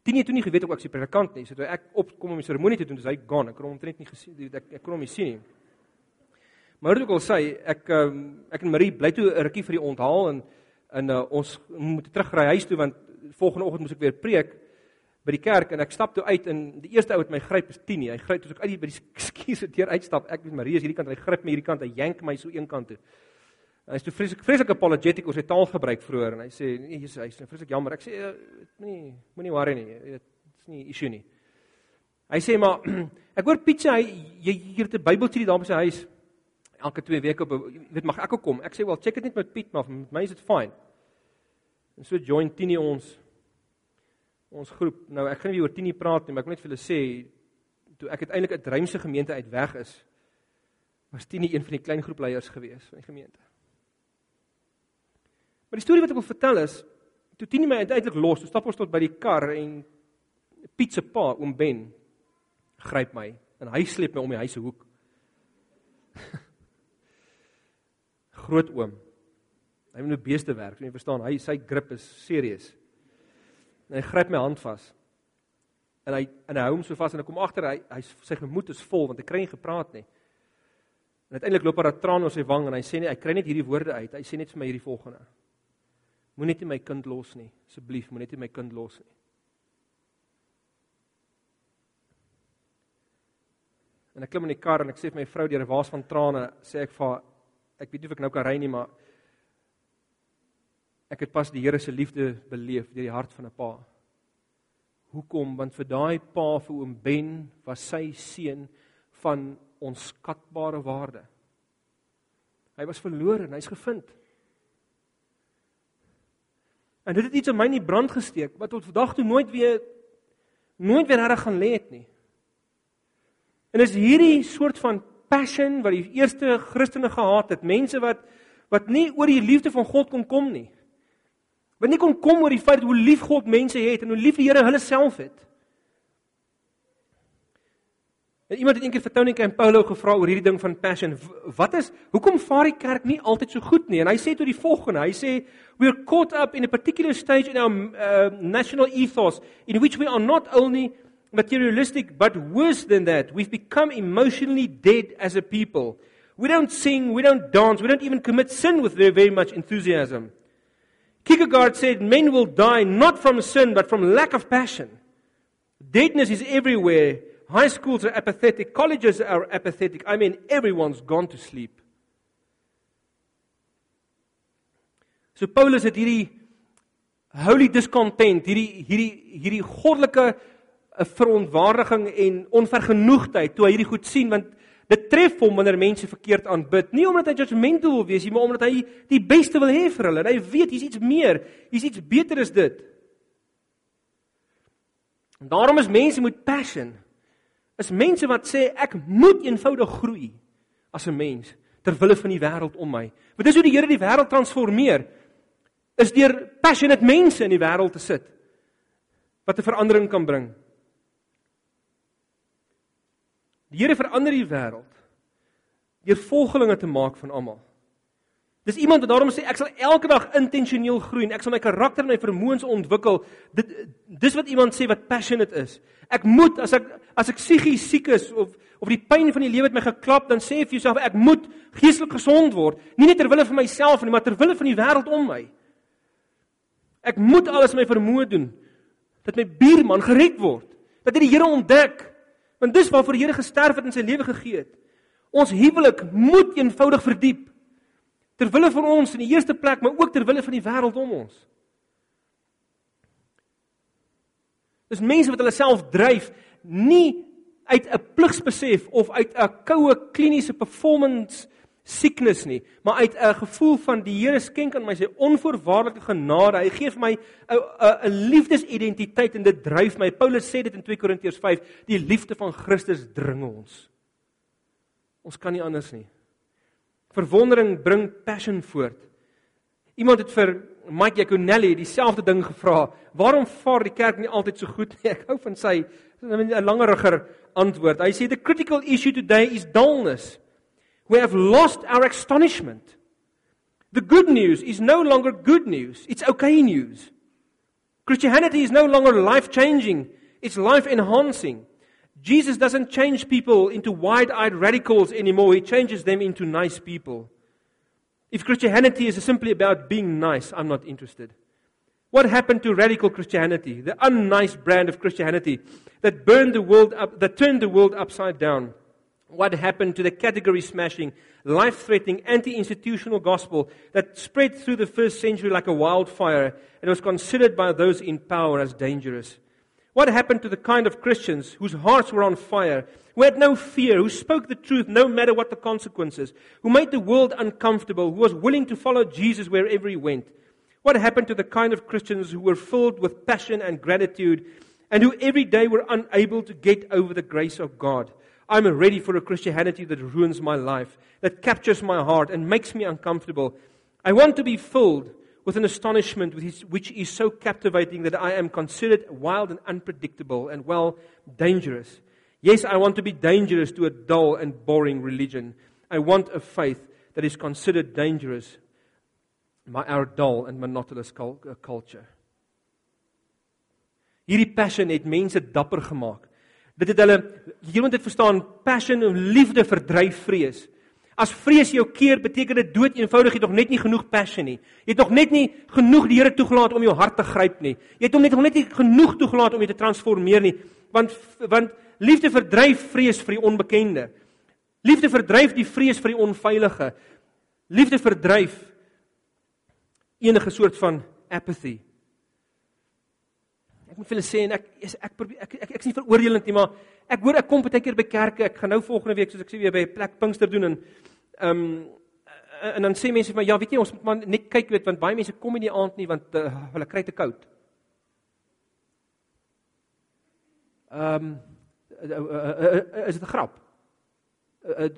A: Tini het toe nie geweet ek was die predikant nie, so toe ek opkom om die seremonie te doen, dis hy gone. Ek kon hom omtrent nie gesien ek, ek kon hom nie sien nie. Maar ook al sê, ek ehm ek en Marie bly toe 'n rukkie vir die onthaal en en uh, ons moet terugry huis toe want volgende oggend moes ek weer preek by die kerk en ek stap toe uit en die eerste ou wat my gryp is Tini. Hy gryp toe ek uit die by die (laughs) skuur se deur uitstap. Ek met Marie is hierdie kant, hy gryp my hierdie kant, hy yank my so een kant toe. Hy is toe vreeslik vreeslik apologetic oor sy taalgebruik vroeër en hy sê nee, hy's hy's nou vreeslik jammer. Ek sê nee, moenie worry nie. Dit is nie issue nie. Hy sê maar (clears throat) ek hoor Piet sê hy jy hier te Bybelstudie daar by sy huis elke 2 weke op weet mag ek ook kom. Ek sê wel check dit net met Piet maar met my is dit fine. En so join Tini ons ons groep. Nou ek gaan nie oor Tini praat nie, maar ek wil net vir julle sê toe ek uiteindelik uit Dreimse gemeente uit weg is, was Tini een van die klein groepleiers gewees van die gemeente. Maar die storie wat ek wil vertel is, toe Tini my uiteindelik los, toe stap ons tot by die kar en Piet se pa, oom Ben, gryp my en hy sleep my om die huis se hoek. (laughs) Groot oom. Hy moet beeste werk, jy verstaan, hy sy grip is serieus. En hy gryp my hand vas. En hy en hy hou hom so vas en ek kom agter hy hy sy gemoed is vol want hy kry nie gepraat nie. En uiteindelik loop daar 'n traan oor sy wang en hy sê net hy kry net hierdie woorde uit. Hy sê net vir my hierdie volgende. Moenie net my kind los nie, asseblief, moenie net my kind los nie. En ek klim in die kar en ek sê vir my vrou deur 'n waas van trane, sê ek vir haar ek weet nie of ek nou kan ry nie, maar ek het pas die Here se liefde beleef deur die hart van 'n pa. Hoekom? Want vir daai pa vir oom Ben was sy seun van onskatbare waarde. Hy was verlore en hy's gevind. En dit het iets in my in die brand gesteek wat tot vandag toe nooit weer nooit weer reg gaan lê het nie. En is hierdie soort van passion wat die eerste Christene gehad het, mense wat wat nie oor die liefde van God kon kom nie. Wat nie kon kom oor die feit hoe lief God mense het en hoe lief die Here hulle self het. En iemand het eendag vir Tony en Paulo gevra oor hierdie ding van passion. Wat is hoekom vaar die kerk nie altyd so goed nie? En hy sê toe die volgende, hy sê we're caught up in a particular stage in our uh, national ethos in which we are not only materialistic but worse than that, we've become emotionally dead as a people. We don't sing, we don't dance, we don't even commit sin with very, very much enthusiasm. Kierkegaard said men will die not from sin but from lack of passion. Deadness is everywhere. High schools are apathetic, colleges are apathetic. I mean everyone's gone to sleep. So Paulus het hierdie holy discontent, hierdie hierdie hierdie goddelike eh, verontwaardiging en onvergenoegdheid toe hy hierdie goed sien want Dit tref hom wanneer mense verkeerd aanbid, nie omdat hy judgmental wil wees nie, maar omdat hy die beste wil hê vir hulle. En hy weet hier's iets meer, hier's iets beter as dit. En daarom is mense met passion is mense wat sê ek moet eenvoudig groei as 'n mens ter wille van die wêreld om my. Want dis hoe die Here die wêreld transformeer. Is deur passionate mense in die wêreld te sit wat 'n verandering kan bring. Die Here verander die wêreld deur volgelinge te maak van almal. Dis iemand wat daarom sê ek sal elke dag intentioneel groei en ek sal my karakter en my vermoëns ontwikkel. Dit dis wat iemand sê wat passionate is. Ek moet as ek as ek psigies siek is of of die pyn van die lewe het my geklap, dan sê vir jouself ek moet geestelik gesond word, nie net ter wille van myself nie, maar ter wille van die wêreld om my. Ek moet alles my vermoë doen dat my buurman gered word, dat hy die Here ontdek. Want dis waarvoor die Here gesterf het en sy lewe gegee het. Ons huwelik moet eenvoudig verdiep ter wille van ons in die eerste plek, maar ook ter wille van die wêreld om ons. Dis mense wat hulle self dryf nie uit 'n pligsbesef of uit 'n koue kliniese performance sickness nie, maar uit 'n gevoel van die Here skenk aan my sy onvoorwaardelike genade. Hy gee vir my 'n 'n liefdesidentiteit en dit dryf my. Paulus sê dit in 2 Korintiërs 5, die liefde van Christus dring ons. Ons kan nie anders nie. Verwondering bring passion voort. Iemand het vir Mike Jaconelli dieselfde ding gevra. Waarom vaar die kerk nie altyd so goed nie? (laughs) Ek hou van sy 'n langeriger antwoord. Hy sê the critical issue today is dullness. We have lost our astonishment. The good news is no longer good news. It's okay news. Christianity is no longer life-changing. It's life-enhancing. Jesus doesn't change people into wide eyed radicals anymore, he changes them into nice people. If Christianity is simply about being nice, I'm not interested. What happened to radical Christianity, the unnice brand of Christianity that burned the world up, that turned the world upside down? What happened to the category smashing, life threatening, anti institutional gospel that spread through the first century like a wildfire and was considered by those in power as dangerous? What happened to the kind of Christians whose hearts were on fire, who had no fear, who spoke the truth no matter what the consequences, who made the world uncomfortable, who was willing to follow Jesus wherever he went? What happened to the kind of Christians who were filled with passion and gratitude and who every day were unable to get over the grace of God? I'm ready for a Christianity that ruins my life, that captures my heart and makes me uncomfortable. I want to be filled with an astonishment which is so captivating that I am considered wild and unpredictable and, well, dangerous. Yes, I want to be dangerous to a dull and boring religion. I want a faith that is considered dangerous by our dull and monotonous uh, culture. Hierdie passion het mense dapper gemaak. Dit het hulle jy moet dit verstaan, passion en liefde verdryf vrees. As vrees jou keer, beteken dit dood eenvoudig jy het nog net nie genoeg passion nie. Jy het nog net nie genoeg die Here toegelaat om jou hart te gryp nie. Jy het hom net nog net nie genoeg toegelaat om jou te transformeer nie, want want liefde verdryf vrees vir die onbekende. Liefde verdryf die vrees vir die onveilige. Liefde verdryf enige soort van apathy. Ek moet vir julle sê en ek is ek probeer ek ek, ek, ek is nie veroordelend nie, maar ek hoor ek kom baie keer by kerke. Ek gaan nou volgende week soos ek sê weer by plek Pinkster doen en ehm um, en dan sê mense vir my ja, weet jy ons moet maar net kyk weet want baie mense kom in die aand nie want uh, hulle kry te koud. Ehm um, uh, uh, uh, uh, is dit 'n grap? Uh, uh,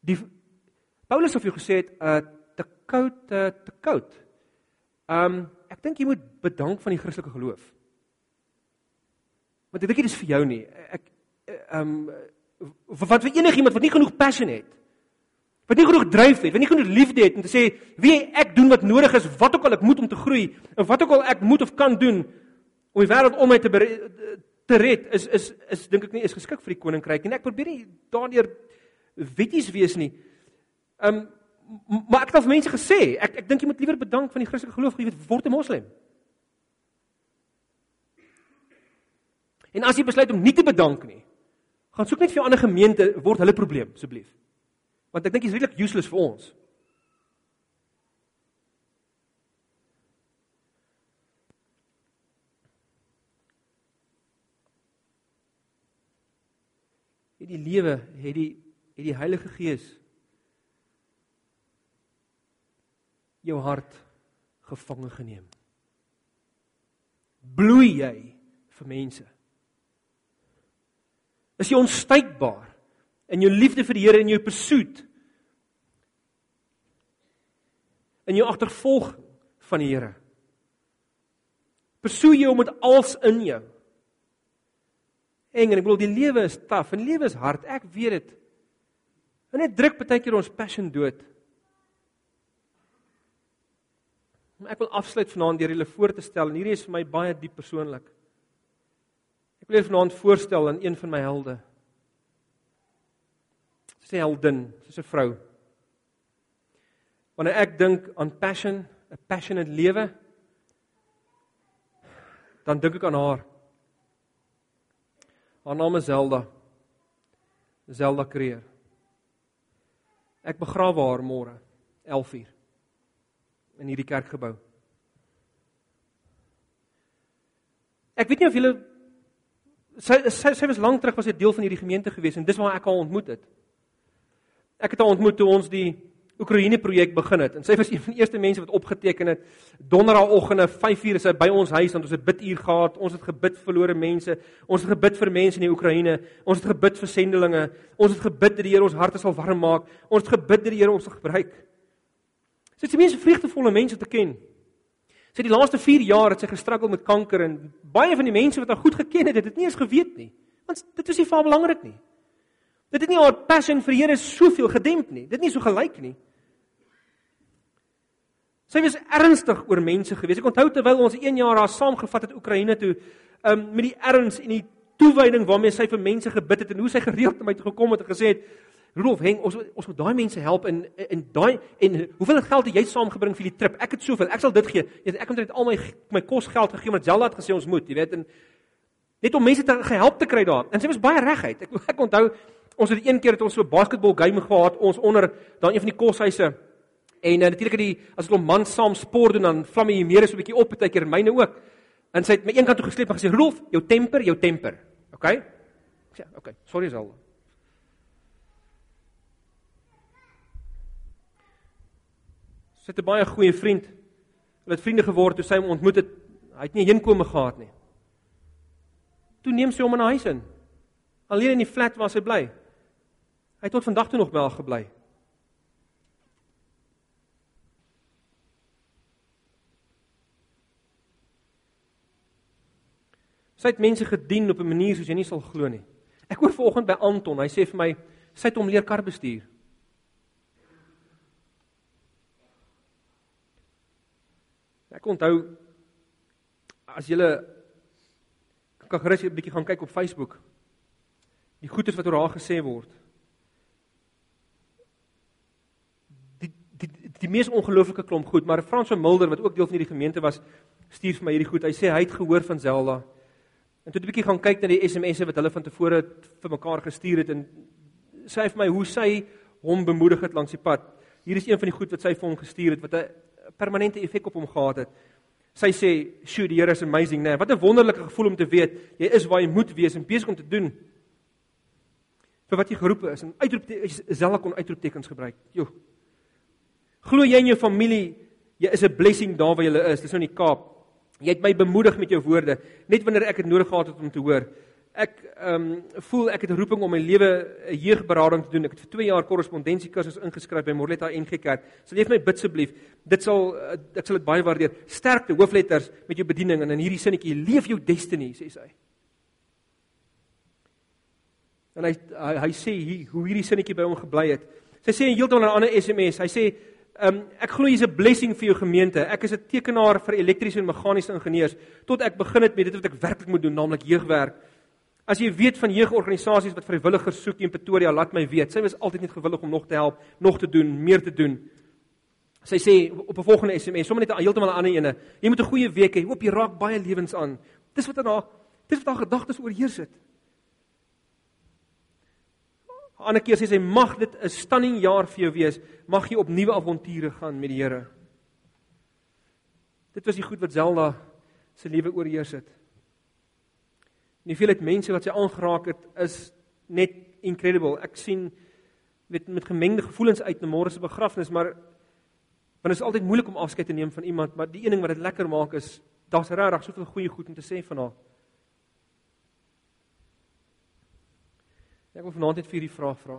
A: die Paulus het vir gesê het uh, te koud uh, te koud. Ehm um, ek dink jy moet bedank van die Christelike geloof. Want ek dink dit is vir jou nie. Ek ehm um, wat vir enigiemand wat nie genoeg passion het. Wat nie genoeg dryf het, wat nie genoeg liefde het om te sê wie ek doen wat nodig is, wat ook al ek moet om te groei en wat ook al ek moet of kan doen om die wêreld om my te te red is is is dink ek nie is geskik vir die koninkryk en ek probeer nie daardeur wetties wees nie. Ehm um, maar ek het al vir mense gesê, ek ek dink jy moet liewer bedank van die Christelike geloof, jy weet, word 'n moslim. En as jy besluit om nie te bedank nie, gaan soek net vir 'n ander gemeente word hulle probleem asseblief. Want ek dink dit is redelik useless vir ons. Hierdie lewe het die het die Heilige Gees jou hart gevange geneem. Bloei jy vir mense? Is jy onstuitbaar in jou liefde vir die Here en jou pursuit? In jou agtervolging van die Here? Persoe jy om met als in jou? Eng en ek bedoel die lewe is taaf en lewe is hard. Ek weet dit. En dit druk baie keer ons passion dood. Maar ek wil afsluit vanaand deur julle voor te stel en hierdie is vir my baie diep persoonlik. Ek wil julle vanaand voorstel aan een van my helde. Sy heldin, sy's 'n vrou. Wanneer ek dink aan passion, 'n passionate lewe, dan dink ek aan haar. Haar naam is Zelda. Zelda Creer. Ek begrawe haar môre 11:00 in hierdie kerkgebou. Ek weet nie of julle sy sy sy was lank terug was 'n deel van hierdie gemeente gewees en dis waar ek haar ontmoet het. Ek het haar ontmoet toe ons die Oekraïne projek begin het en sy was een van die eerste mense wat opgeteken het. Donderdagoggende 5:00 is sy by ons huis want ons het biduur gehad. Ons het gebid vir verlore mense. Ons het gebid vir mense in die Oekraïne. Ons het gebid vir sendelinge. Ons het gebid dat die Here ons harte sal warm maak. Ons het gebid dat die Here ons sal gebruik. Sy het die mees vreugdevolle mense te ken. Sy het die laaste 4 jaar het sy gestruggle met kanker en baie van die mense wat haar goed geken het, het dit nie eens geweet nie. Want dit was nie vir haar belangrik nie. Dit het nie haar passion vir Here soveel gedemp nie. Dit nie so gelyk nie. Sy was ernstig oor mense gewees. Ek onthou terwyl ons 1 jaar daar saamgevat het Oekraïne toe, um, met die erns en die toewyding waarmee sy vir mense gebid het en hoe sy gereeld na my toe gekom het en gesê het, Rudolf, hang ons ons moet daai mense help in in daai en hoeveel geld het jy saamgebring vir die trip? Ek het soveel. Ek sal dit gee. Jy weet ek het net al my my kosgeld gegee want Zelda het gesê ons moet, jy weet en net om mense te gehelp te kry daar. En sy was baie reguit. Ek (laughs) ek onthou ons het een keer het ons so 'n basketbal game gehad ons onder daar een van die koshuise. En uh, natuurlik het die as 'n man saam sport doen dan vlam jy meer so 'n bietjie op baie keer myne ook. En sy het my een kant toe gesleep en gesê Rudolf, jou temper, jou temper. OK? Ek sê, OK, sorry Zelda. Sy het 'n baie goeie vriend. Hulle het vriende geword toe sy hom ontmoet het. Hy het nie heenkome gehad nie. Toe neem sy hom in 'n huis in. Alleen in die flat waar sy bly. Hy het tot vandag toe nog by haar gebly. Sy het mense gedien op 'n manier soos jy nie sal glo nie. Ek hoor vanoggend by Anton, hy sê vir my sy het hom leer kar bestuur. Ek onthou as jy kan gerus 'n bietjie gaan kyk op Facebook. Die goeie wat oor haar gesê word. Die die die, die mees ongelooflike klomp goed, maar Frans van Mulder wat ook deel van hierdie gemeente was, stuur vir my hierdie goed. Hy sê hy het gehoor van Zelda. En toe 'n bietjie gaan kyk na die SMS'e wat hulle van tevore vir mekaar gestuur het en sê hy vir my hoe sy hom bemoedig het langs die pad. Hier is een van die goed wat sy vir hom gestuur het wat 'n permanente effek op hom gehad het. Sy sê, "Sjoe, die Here is amazing, né? Nee, wat 'n wonderlike gevoel om te weet jy is waar jy moet wees en besig om te doen vir wat jy geroep is." En uitroeptekens self kon uitroeptekens gebruik. Jo. Glo jy in jou familie jy is 'n blessing daar waar jy is. Dis nou in die Kaap. Jy het my bemoedig met jou woorde, net wanneer ek dit nodig gehad het om te hoor ek ehm um, voel ek het 'n roeping om my lewe 'n jeugberading te doen. Ek het vir 2 jaar korrespondensiekursus ingeskryf by Morletta NG Kerk. Sal jy vir my bid asseblief? Dit sal ek sal dit baie waardeer. Sterkte hoofletters met jou bediening en in hierdie sinnetjie leef jou destiny, sê sy. En hy hy, hy sê hier hoe hierdie sinnetjie by hom gebly het. Sy sê heeltemal 'n ander SMS. Hy sê um, ek glo jy's 'n blessing vir jou gemeente. Ek is 'n tekenaar vir elektriese en meganiese ingenieurs tot ek begin het met dit wat ek werklik moet doen, naamlik jeugwerk. As jy weet van jeugorganisasies wat vrywilligers soek in Pretoria, laat my weet. Sy was altyd net gewillig om nog te help, nog te doen, meer te doen. Sy sê op 'n volgende SMS, sommer net 'n heeltemal 'n ander ene. Jy moet 'n goeie week hê. Hoop jy raak baie lewens aan. Dis wat haar dis wat haar gedagtes oorheers het. 'n Ander keer sê sy mag dit 'n stunning jaar vir jou wees. Mag jy op nuwe avonture gaan met die Here. Dit was die goed wat Zelda se lewe oorheers het. En hoeveelheid mense wat sy aangeraak het is net incredible. Ek sien weet met gemengde gevoelens uit na môre se begrafnis, maar want dit is altyd moeilik om afskeid te neem van iemand, maar die een ding wat dit lekker maak is daar's regtig soveel goeie goed om te sê van haar. Ek wil vanaand net vir hierdie vraag vra.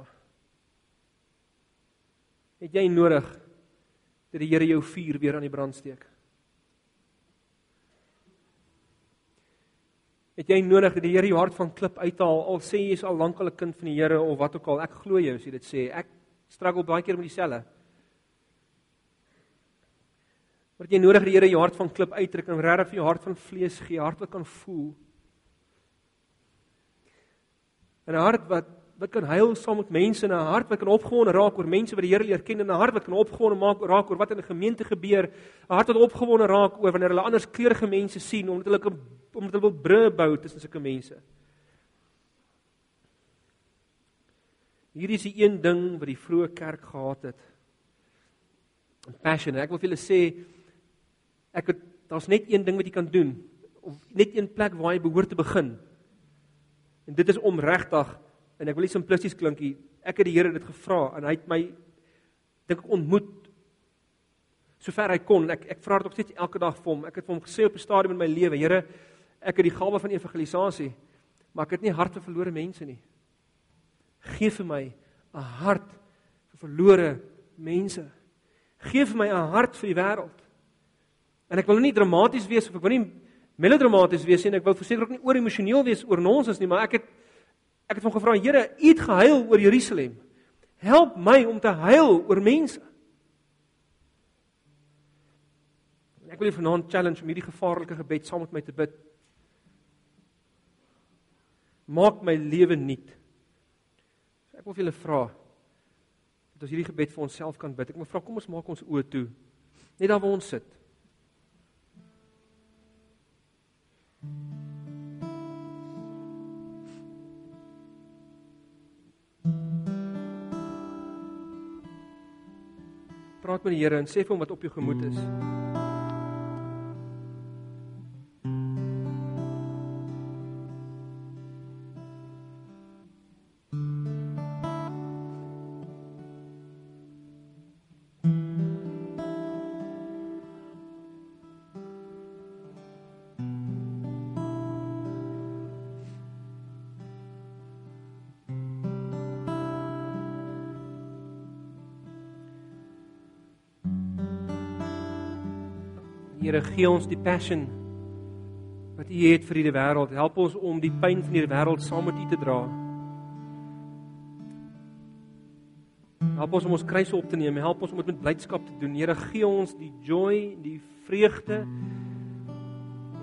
A: Het jy nodig dat die Here jou vuur weer aan die brand steek? Het jy nodig dat die Here jou hart van klip uithaal al sê jy is al lank al 'n kind van die Here of wat ook al? Ek glo jou as jy dit sê. Ek struggle baie keer met dieselfde. Word jy nodig dat die Here jou hart van klip uitdruk en regtig vir jou hart van vlees gee, hart wat kan voel? 'n hart wat wat kan huil saam met mense en 'n hart wat kan opgewonde raak oor mense wat die Here leer ken en 'n hart wat kan opgewonde maak raak oor wat in 'n gemeente gebeur. 'n Hart wat opgewonde raak oor wanneer hulle anders kleurige mense sien omdat hulle omdat hulle wil bru bou tussen sulke mense. Hierdie is die een ding wat die vroeë kerk gehad het. Passion. Ek wil vir julle sê ek het daar's net een ding wat jy kan doen of net een plek waar jy behoort te begin. En dit is om regtig en ek wil nie simplisties klink nie. Ek het die Here dit gevra en hy het my dink ek ontmoet sover hy kon. Ek ek vra dit ook steeds elke dag vir hom. Ek het vir hom gesê op 'n stadium in my lewe, Here, ek het die gawe van evangelisasie, maar ek het nie hart vir verlore mense nie. Geef vir my 'n hart vir verlore mense. Geef vir my 'n hart vir die wêreld. En ek wil nie dramaties wees of ek wil nie melodramaties wees en ek wou verseker ook nie oor emosioneel wees oor nonsens nie, maar ek het ek het hom gevra, Here, U het gehuil oor Jerusalem. Help my om te huil oor mense. En ek wil julle vanaand challenge om hierdie gevaarlike gebed saam met my te bid. Maak my lewe nuut. So ek wil vir julle vra dat ons hierdie gebed vir onsself kan bid. Ek wil vra kom ons maak ons oë toe. Net daar waar ons sit. Praat met die Here en sê vir hom wat op jou gemoed is. Here gee ons die passion wat U het vir hierdie wêreld. Help ons om die pyn van hierdie wêreld saam met U te dra. Help ons om ons kruis op te neem. Help ons om dit met blydskap te doen. Here gee ons die joy, die vreugde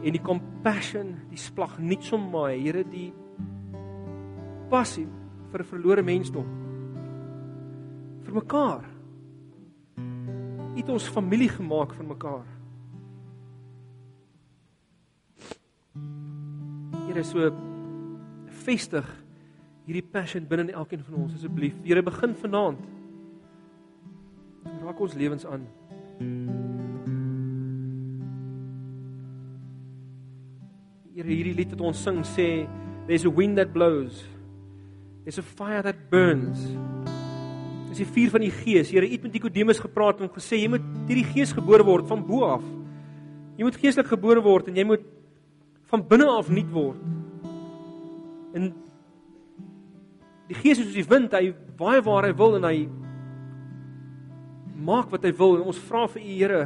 A: en die compassion, die splag nie sommer, Here, die passie vir verlore mensdom. vir mekaar. U het ons familie gemaak van mekaar. Here so vestig hierdie passion binne in elkeen van ons asseblief. Here begin vanaand. Raak ons lewens aan. Here hierdie lied wat ons sing sê there's a wind that blows. There's a fire that burns. Dis die vuur van die Gees. Here, U het met Nikodemus gepraat en gesê jy moet hierdie Gees gebore word van bo af. Jy moet geestelik gebore word en jy moet van binne af nuut word. En die Gees is soos die wind, hy waai waar hy wil en hy maak wat hy wil en ons vra vir U Here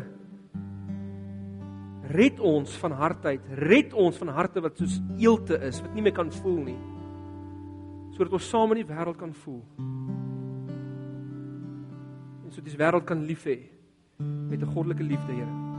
A: red ons van hartheid, red ons van harte wat soos eelte is, wat nie meer kan voel nie. Sodat ons saam in die wêreld kan voel. En sodat die wêreld kan lief hê met 'n goddelike liefde, Here.